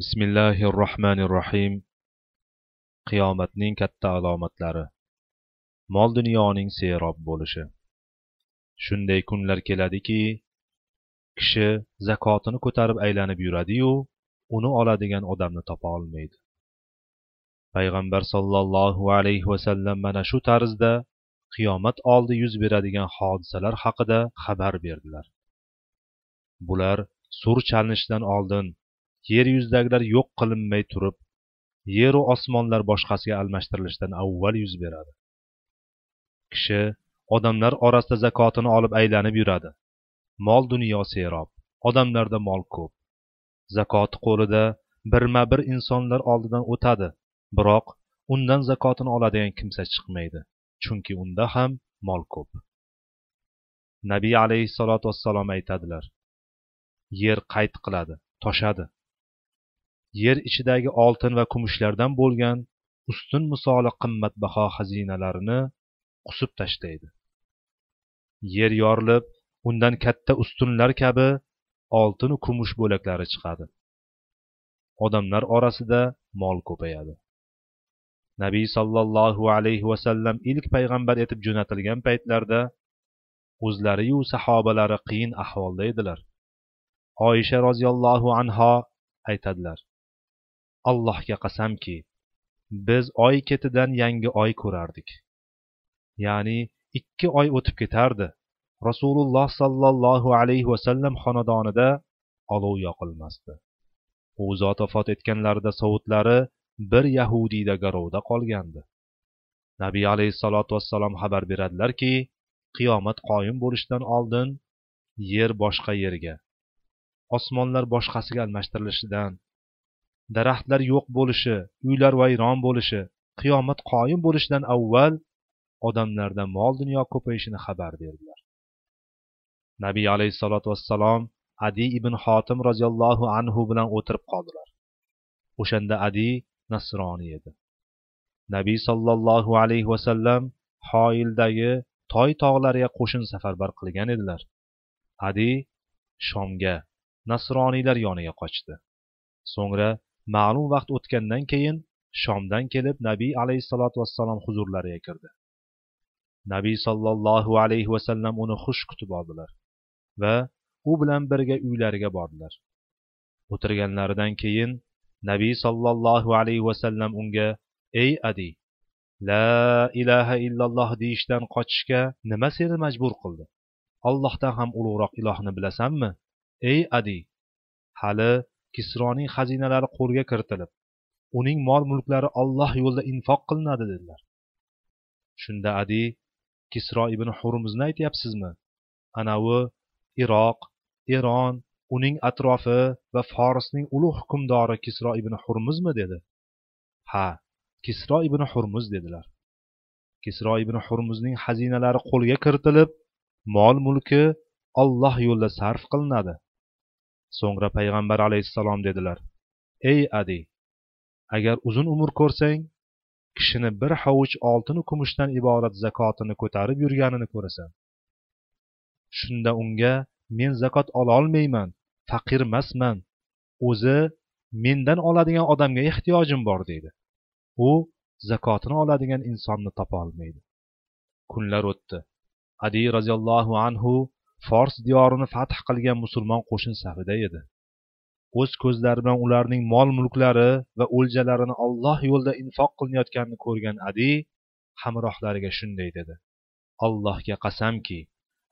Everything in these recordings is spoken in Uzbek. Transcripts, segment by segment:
bismillahi rohmanir rohim qiyomatning katta alomatlari. Mol dunyoning serob bo'lishi. Shunday kunlar keladiki kishi zakotini ko'tarib aylanib yuradiyu uni oladigan odamni topa olmaydi. Payg'ambar sollallohu alayhi vasallam mana shu tarzda qiyomat oldi yuz beradigan hodisalar haqida xabar berdilar. Bular sur chalinishidan oldin yer yuzidagilar yo'q qilinmay turib yeru osmonlar boshqasiga almashtirilishdan avval yuz beradi. Kishi odamlar orasida zakotini olib aylanib yuradi. Mol dunyo serob odamlarda mol ko'p. Zakoti qo'lida birma bir insonlar oldidan o'tadi biroq undan zakotini oladigan kimsa chiqmaydi chunki unda ham mol ko'p. Nabiy alayhissalotu vassalom aytadilar yer qayt qiladi toshadi yer ichidagi oltin va kumushlardan bo'lgan ustun misoli qimmatbaho xazinalarini qusib tashlaydi yer yorilib undan katta ustunlar kabi oltinu kumush bo'laklari chiqadi. Odamlar orasida mol ko'payadi. Nabiy sollallohu alayhi vasallam ilk payg'ambar etib jo'natilgan paytlarda o'zlariyu sahobalari qiyin ahvolda edilar. Oysha roziyallohu anho aytadilar allohga qasamki biz oy ketidan yangi oy ko'rardik. Ya'ni ikki oy o'tib ketardi. Rasululloh sollallohu alayhi vasallam xonadonida olov yoqilmasdi. U zot vafot etganlarida sovutlari bir yahudiyda garovda qolgandi. Nabiy alayhissalotu vassalom xabar beradilarki qiyomat qoyim bo'lishidan oldin yer boshqa yerga osmonlar boshqasiga almashtirilishidan daraxtlar yo'q bo'lishi uylar vayron bo'lishi qiyomat qoyim bo'lishidan avval odamlarda mol dunyo ko'payishini xabar berdilar. Nabiy alayhissalotu vassalom adi ibn xotim roziyallohu anhu bilan o'tirib qoldilar. O'shanda adi nasroniy edi. Nabiy sollallohu alayhi vasallam hoildagi toy tog'lariga qo'shin safarbar qilgan edilar. Adi shomga nasroniylar yoniga qochdi. So'ngra ma'lum vaqt o'tgandan keyin shomdan kelib nabiy alayhissalotu vassalom huzurlariga kirdi. Nabiy sollallohu alayhi vasallam uni xush kutib oldilar va u bilan birga uylariga bordilar. O'tirganlaridan keyin nabiy sollallohu alayhi vasallam unga ey adi la ilaha illalloh deyishdan qochishga nima seni majbur qildi? Allohdan ham ulug'roq ilohni bilasanmi? Ey adi hali kisroning xazinalari qo'lga kiritilib uning mol mulklari olloh yo'lida infoq qilinadi dedilar. Shunda adi kisro ibn hurmuzni aytyapsizmi? Anavi iroq eron uning atrofi va forsning ulug' hukmdori kisro ibn hurmuzmi? dedi. Ha kisro ibn hurmuz dedilar. Kisro ibn hurmuzning xazinalari qo'lga kiritilib mol mulki olloh yo'lida sarf qilinadi. So'ngra payg'ambar alayhissalom dedilar ey adi agar uzun umr ko'rsang kishini bir hovuch oltinu kumushdan iborat zakotini ko'tarib yurganini ko'rasan. Shunda unga men zakot ololmayman faqirmasman o'zi mendan oladigan odamga ehtiyojim bor deydi. U zakotini oladigan insonni topolmaydi kunlar o'tdi. Adi roziyallohu anhu fors diyorini fath qilgan musulmon qo'shin safida edi. O'z ko'zlari bilan ularning mol mulklari va o'ljalarini olloh yo'lida infoq qilinayotganini ko'rgan adi hamrohlariga shunday dedi. Allohga qasamki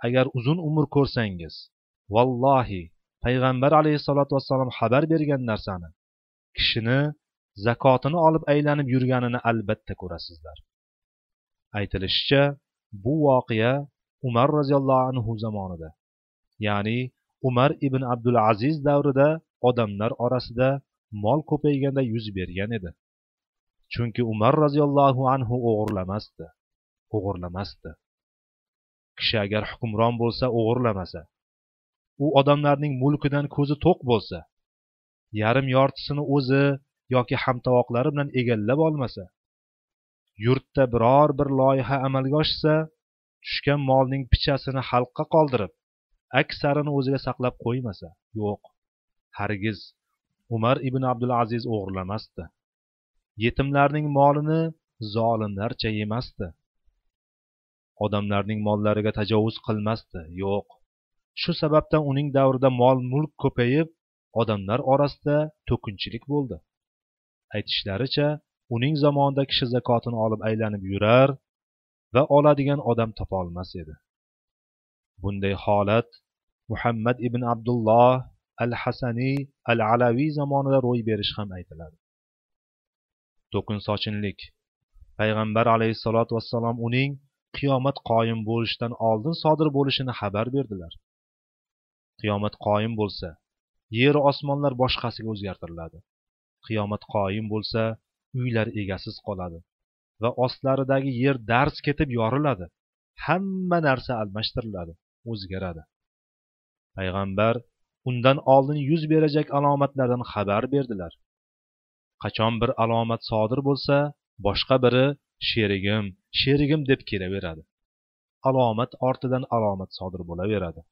agar uzun umr ko'rsangiz vallohi payg'ambar alayhissalotu vassalom xabar bergan narsani kishini zakotini olib aylanib yurganini albatta ko'rasizlar. Aytilishicha bu voqea umar roziyallohu anhu zamonida. Ya'ni umar ibn abdul aziz davrida odamlar orasida mol ko'payganda yuz bergan edi. Chunki umar roziyallohu anhu o'g'irlamasdi o'g'irlamasdi. Kishi agar hukmron bo'lsa o'g'irlamasa u odamlarning mulkidan ko'zi to'q bo'lsa yarim yortisini o'zi yoki hamtovoqlari bilan egallab olmasa yurtda biror bir loyiha amalga oshsa tushgan molning pichasini xalqqa qoldirib aksarini o'ziga saqlab qo'ymasa yo'q hargiz umar ibn abdulaziz o'g'irlamasdi. Yetimlarning molini zolimlarcha yemasdi. Odamlarning mollariga tajovuz qilmasdi yo'q. Shu sababdan uning davrida mol mulk ko'payib odamlar orasida to'kinchilik bo'ldi. Aytishlaricha uning zamonida kishi zakotini olib aylanib yurar va oladigan odam topolmas edi. Bunday holat muhammad ibn abdulloh al hasaniy al alaviy zamonida ro'y berishi ham aytiladi. To'kinsochinlik payg'ambar alayhissalotu vassalom uning qiyomat qoyim bo'lishidan oldin sodir bo'lishini xabar berdilar. Qiyomat qoyim bo'lsa yeru osmonlar boshqasiga o'zgartiriladi. Qiyomat qoyim bo'lsa uylar egasiz qoladi. Va ostlaridagi yer dars ketib yoriladi. Hamma narsa almashtiriladi o'zgaradi. Payg'ambar undan oldin yuz berajak alomatlardan xabar berdilar. Qachon bir alomat sodir bo'lsa boshqa biri sherigim sherigim deb kelaveradi. Alomat ortidan alomat sodir bo'laveradi.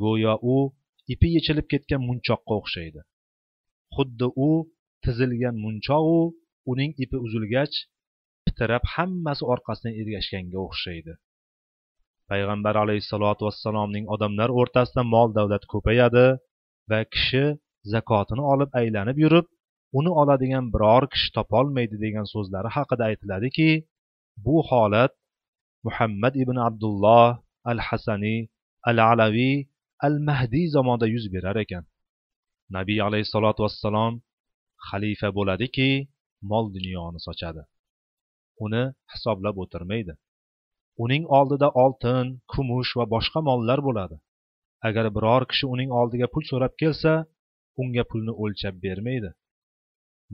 Go'yo u ipi yechilib ketgan munchoqqa o'xshaydi. Xuddi u tizilgan munchoqu uning ipi uzilgach pitirab hammasi orqasidan ergashganga o'xshaydi. Payg'ambar alayhissalotu vassalomning odamlar o'rtasida mol davlat ko'payadi va kishi zakotini olib aylanib yurib uni oladigan biror kishi topolmaydi degan so'zlari haqida aytiladiki bu holat muhammad ibn abdulloh al hasaniy al alaviy al mahdiy zamonida yuz berar ekan. Nabiy alayhissalotu vassalom xalifa bo'ladiki mol dunyoni sochadi. Uni hisoblab o'tirmaydi. Uning oldida oltin kumush va boshqa mollar bo'ladi. Agar biror kishi uning oldiga pul so'rab kelsa unga pulni o'lchab bermaydi.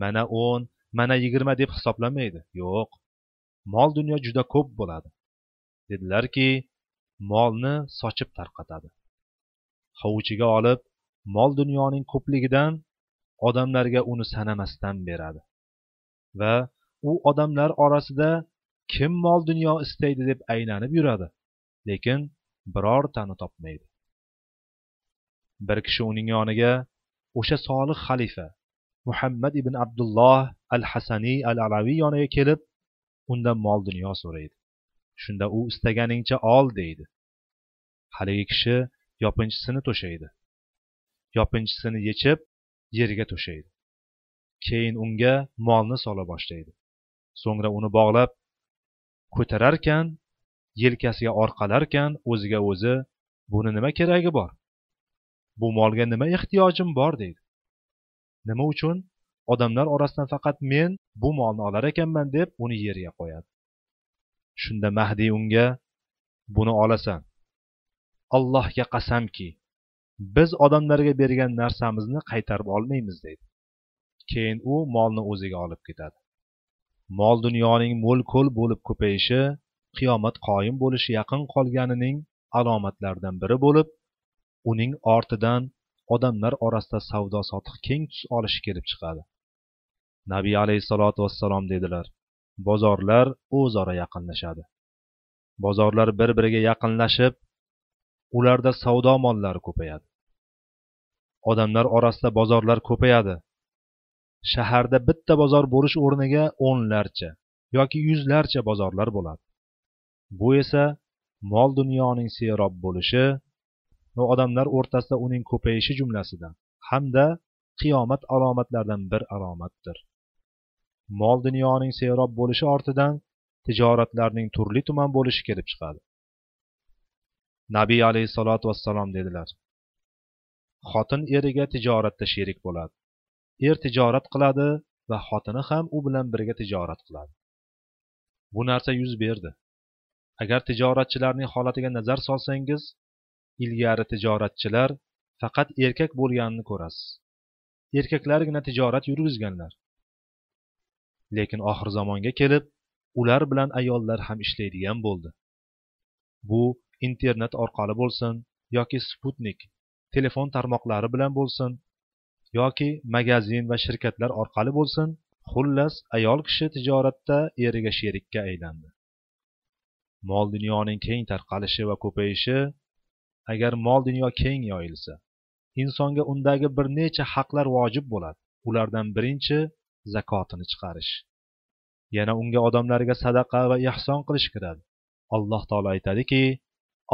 Mana o'n mana yigirma deb hisoblamaydi. Yo'q mol dunyo juda ko'p bo'ladi dedilarki molni sochib tarqatadi. Hovuchiga olib mol dunyoning ko'pligidan odamlarga uni sanamasdan beradi va u odamlar orasida kim mol dunyo istaydi deb aylanib yuradi. Lekin birortani topmaydi. Bir kishi uning yoniga o'sha solih xalifa muhammad ibn abdulloh al hasaniy al alaviy yoniga kelib undan mol dunyo so'raydi. Shunda u istaganingcha ol deydi. Haligi kishi yopinchisini to'shaydi. Yopinchisini yechib yerga to'shaydi. Keyin unga molni sola boshlaydi. So'ngra uni bog'lab ko'tararkan yelkasiga orqalarkan o'ziga o'zi buni nima keragi bor? Bu molga nima ehtiyojim bor? deydi. Nima uchun? Odamlar orasidan faqat men bu molni olar ekanman deb uni yerga qo'yadi. Shunda mahdiy unga buni olasan. Allohga qasamki biz odamlarga bergan narsamizni qaytarib olmaymiz deydi. Keyin u molni o'ziga olib ketadi. Mol dunyoning mo'l ko'l bo'lib ko'payishi qiyomat qoyim bo'lishi yaqin qolganining alomatlaridan biri bo'lib uning ortidan odamlar orasida savdo sotiq keng tus olishi kelib chiqadi. Nabiy alayhissalotu vassalom dedilar bozorlar o'zaro yaqinlashadi. Bozorlar bir biriga yaqinlashib ularda savdo mollari ko'payadi. Odamlar orasida bozorlar ko'payadi. Shaharda bitta bozor bo'lish o'rniga o'nlarcha yoki yuzlarcha bozorlar bo'ladi. Bu esa mol dunyoning serob bo'lishi va odamlar o'rtasida uning ko'payishi jumlasidan hamda qiyomat alomatlaridan bir alomatdir. Mol dunyoning serob bo'lishi ortidan tijoratlarning turli tuman bo'lishi kelib chiqadi. Nabiy alayhissalotu vassalom dedilar xotin eriga tijoratda sherik bo'ladi. Er tijorat qiladi va xotini ham u bilan birga tijorat qiladi. Bu narsa yuz berdi. Agar tijoratchilarning holatiga nazar solsangiz ilgari tijoratchilar faqat erkak bo'lganini ko'rasiz. Erkaklargina tijorat yurgizganlar. Lekin oxir zamonga kelib ular bilan ayollar ham ishlaydigan bo'ldi. Bu internet orqali bo'lsin yoki sputnik telefon tarmoqlari bilan bo'lsin yoki magazin va shirkatlar orqali bo'lsin xullas ayol kishi tijoratda eriga sherikka aylandi. Mol dunyoning keng tarqalishi va ko'payishi agar mol dunyo keng yoyilsa insonga undagi bir necha haqlar vojib bo'ladi ulardan birinchi zakotini chiqarish. Yana unga odamlarga sadaqa va ehson qilish kiradi. Alloh taolo aytadiki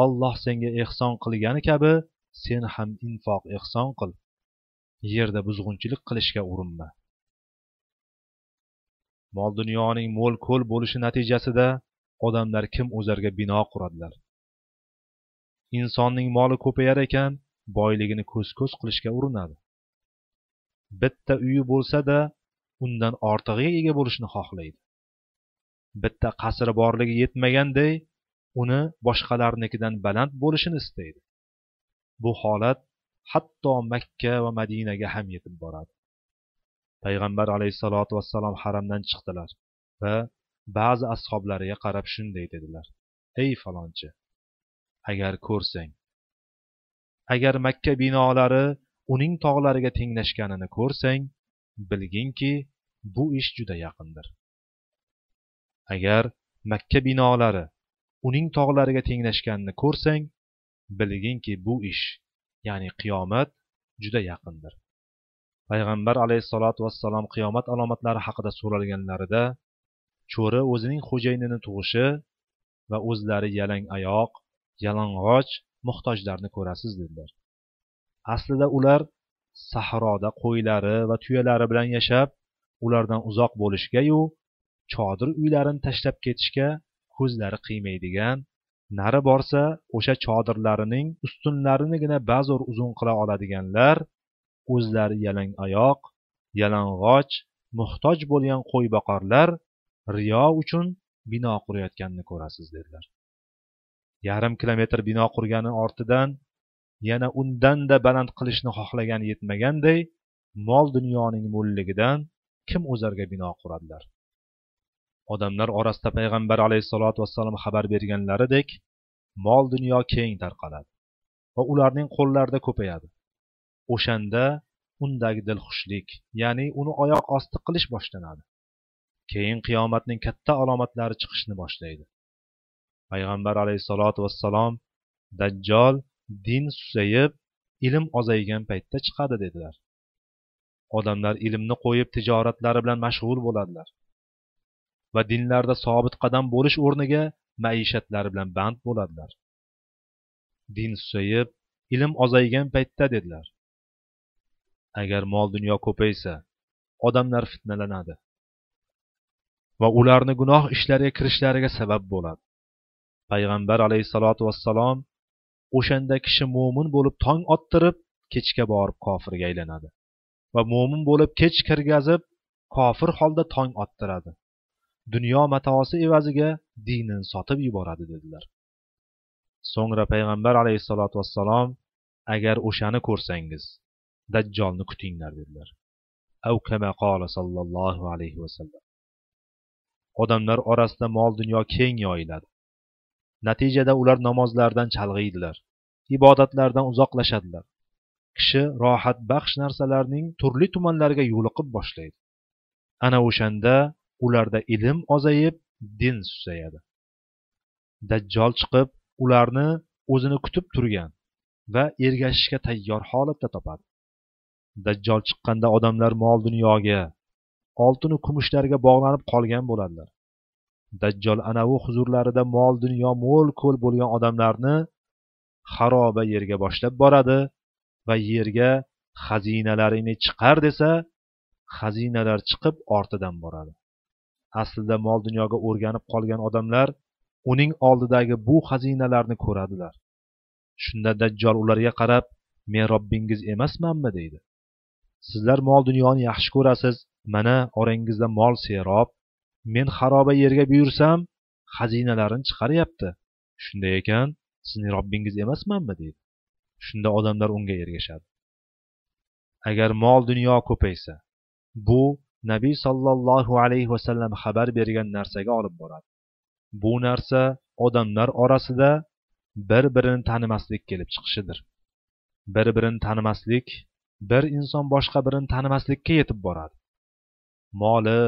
olloh senga ehson qilgani kabi sen ham infoq ehson qil. Yerda buzg'unchilik qilishga urinma. Mol dunyoning mo'l ko'l bo'lishi natijasida odamlar kim o'zarga bino quradilar? Insonning moli ko'payar ekan boyligini ko'z ko'z qilishga urinadi. Bitta uyi bo'lsa-da undan ortig'iga ega bo'lishni xohlaydi. Bitta qasri borligi yetmaganday uni boshqalarnikidan baland bo'lishini istaydi. Bu holat hatto makka va madinaga ham yetib boradi. Payg'ambar alayhissalotu vassalom haramdan chiqdilar va ba'zi ashoblariga qarab shunday dedilar. Ey falonchi agar ko'rsang agar makka binolari uning tog'lariga tenglashganini ko'rsang bilginki bu ish juda yaqindir. Agar makka binolari uning tog'lariga tenglashganini ko'rsang bilginki bu ish ya'ni qiyomat juda yaqindir. Payg'ambar alayhissalotu vassalom qiyomat alomatlari haqida so'ralganlarida cho'ri o'zining xo'jayinini tug'ishi va o'zlari yalang oyoq yalang'och muhtojlarni ko'rasiz dedilar. Aslida ular sahroda qo'ylari va tuyalari bilan yashab ulardan uzoq bo'lishgayu chodir uylarini tashlab ketishga ko'zlari qiymaydigan nari borsa o'sha chodirlarining ustunlarinigina bazo'r uzun qila oladiganlar o'zlari yalang oyoq yalang'och muhtoj bo'lgan qo'y boqarlar riyo uchun bino qurayotganini ko'rasiz dedilar. Yarim kilometr bino qurgani ortidan yana undanda baland qilishni xohlagani yetmaganday mol dunyoning mo'lligidan kim o'zarga bino quradilar? Odamlar orasida payg'ambar alayhissalotu vassalom xabar berganlaridek mol dunyo keng tarqaladi va ularning qo'llarida ko'payadi. O'shanda undagi dilxushlik ya'ni uni oyoq osti qilish boshlanadi. Keyin qiyomatning katta alomatlari chiqishni boshlaydi. Payg'ambar alayhissalotu vassalom dajjol din susayib ilm ozaygan paytda chiqadi dedilar. Odamlar ilmni qo'yib tijoratlari bilan mashg'ul bo'ladilar. Va dinlarda sobit qadam bo'lish o'rniga maishatlari bilan band bo'ladilar. Din susayib ilm ozaygan paytda dedilar. Agar mol dunyo ko'paysa odamlar fitnalanadi. Va ularni gunoh ishlariga kirishlariga sabab bo'ladi. Payg'ambar alayhissalotu vassalom o'shanda kishi mo'min bo'lib tong ottirib kechga borib kofirga aylanadi. Va mo'min bo'lib kech kirgazib kofir holda tong ottiradi. Dunyo matosi evaziga dinini sotib yuboradi dedilar. So'ngra payg'ambar alayhissalotu vassalom agar o'shani ko'rsangiz dajjolni kutinglar dedilar. Sallallohu alayhi vasallam. Odamlar orasida mol dunyo keng yoyiladi. Natijada ular namozlardan chalg'iydilar ibodatlardan uzoqlashadilar. Kishi rohat baxsh narsalarning turli tumanlariga yo'liqib boshlaydi. Ana o'shanda ularda ilm ozayib din susayadi dajjol chiqib ularni o'zini kutib turgan va ergashishga tayyor holatda topadi. Dajjol chiqqanda odamlar mol dunyoga oltinu kumushlarga bog'lanib qolgan bo'ladilar. Dajjol anavi huzurlarida mol dunyo mo'l ko'l bo'lgan odamlarni xaroba yerga boshlab boradi va yerga xazinalaringni chiqar desa xazinalar chiqib ortidan boradi. Aslida mol dunyoga o'rganib qolgan odamlar uning oldidagi bu xazinalarni ko'radilar. Shunda dajjol ularga qarab men robbingiz emasmanmi? deydi. Sizlar mol dunyoni yaxshi ko'rasiz. Mana orangizda mol serob. Men xaroba yerga buyursam xazinalarini chiqaryapti. Shunday ekan sizning robbingiz emasmanmi? deydi. Shunda odamlar unga ergashadi. Agar mol dunyo ko'paysa bu nabiy sollallohu alayhi vasallam xabar bergan narsaga olib boradi. Bu narsa odamlar orasida bir birini tanimaslik kelib chiqishidir. Bir birini tanimaslik bir inson boshqa birini tanimaslikka yetib boradi. Moli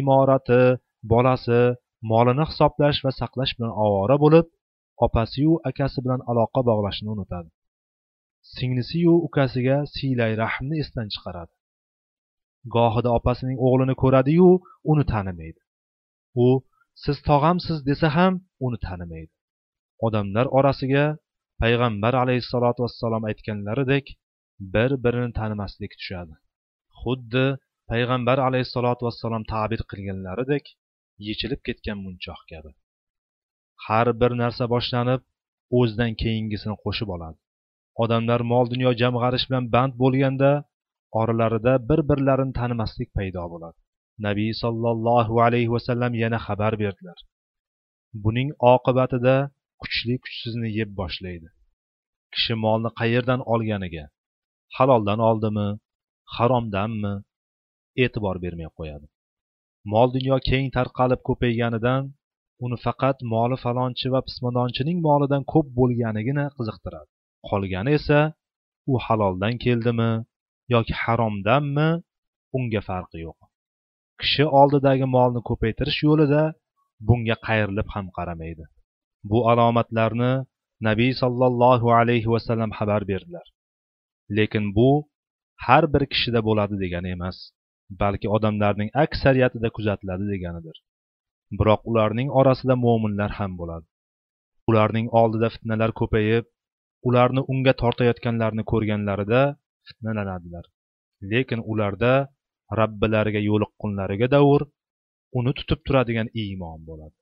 imorati bolasi molini hisoblash va saqlash bilan ovora bo'lib opasiyu akasi bilan aloqa bog'lashni unutadi. Singlisiyu ukasiga siylay rahmni esdan chiqaradi. Gohida opasining o'g'lini ko'radiyu uni tanimaydi. U siz tog'amsiz desa ham uni tanimaydi. Odamlar orasiga payg'ambar alayhissalotu vassalom aytganlaridek bir birini tanimaslik tushadi. Xuddi payg'ambar alayhissalotu vassalom ta'bir qilganlaridek yechilib ketgan munchoq kabi. Har bir narsa boshlanib o'zidan keyingisini qo'shib oladi. Odamlar mol dunyo jamg'arish bilan band bo'lganda oralarida bir birlarini tanimaslik paydo bo'ladi. Nabiy sollallohu alayhi vasallam yana xabar berdilar. Buning oqibatida kuchli kuchsizni yeb boshlaydi. Kishi molni qayerdan olganiga haloldan oldimi haromdanmi e'tibor bermay qo'yadi. Mol dunyo keng tarqalib ko'payganidan uni faqat moli falonchi va pismadonchining molidan ko'p bo'lganigina qiziqtiradi. Qolgani esa u haloldan keldimi yoki haromdanmi unga farqi yo'q. Kishi oldidagi molni ko'paytirish yo'lida bunga qayrilib ham qaramaydi. Bu alomatlarni nabiy sollallohu alayhi vasallam xabar berdilar. Lekin bu har bir kishida bo'ladi degani emas balki odamlarning aksariyatida kuzatiladi deganidir. Biroq ularning orasida mo'minlar ham bo'ladi. Ularning oldida fitnalar ko'payib ularni unga tortayotganlarni ko'rganlarida fitnalanadilar. Lekin ularda robbilariga yo'liqqunlariga davr uni tutib turadigan iymon bo'ladi.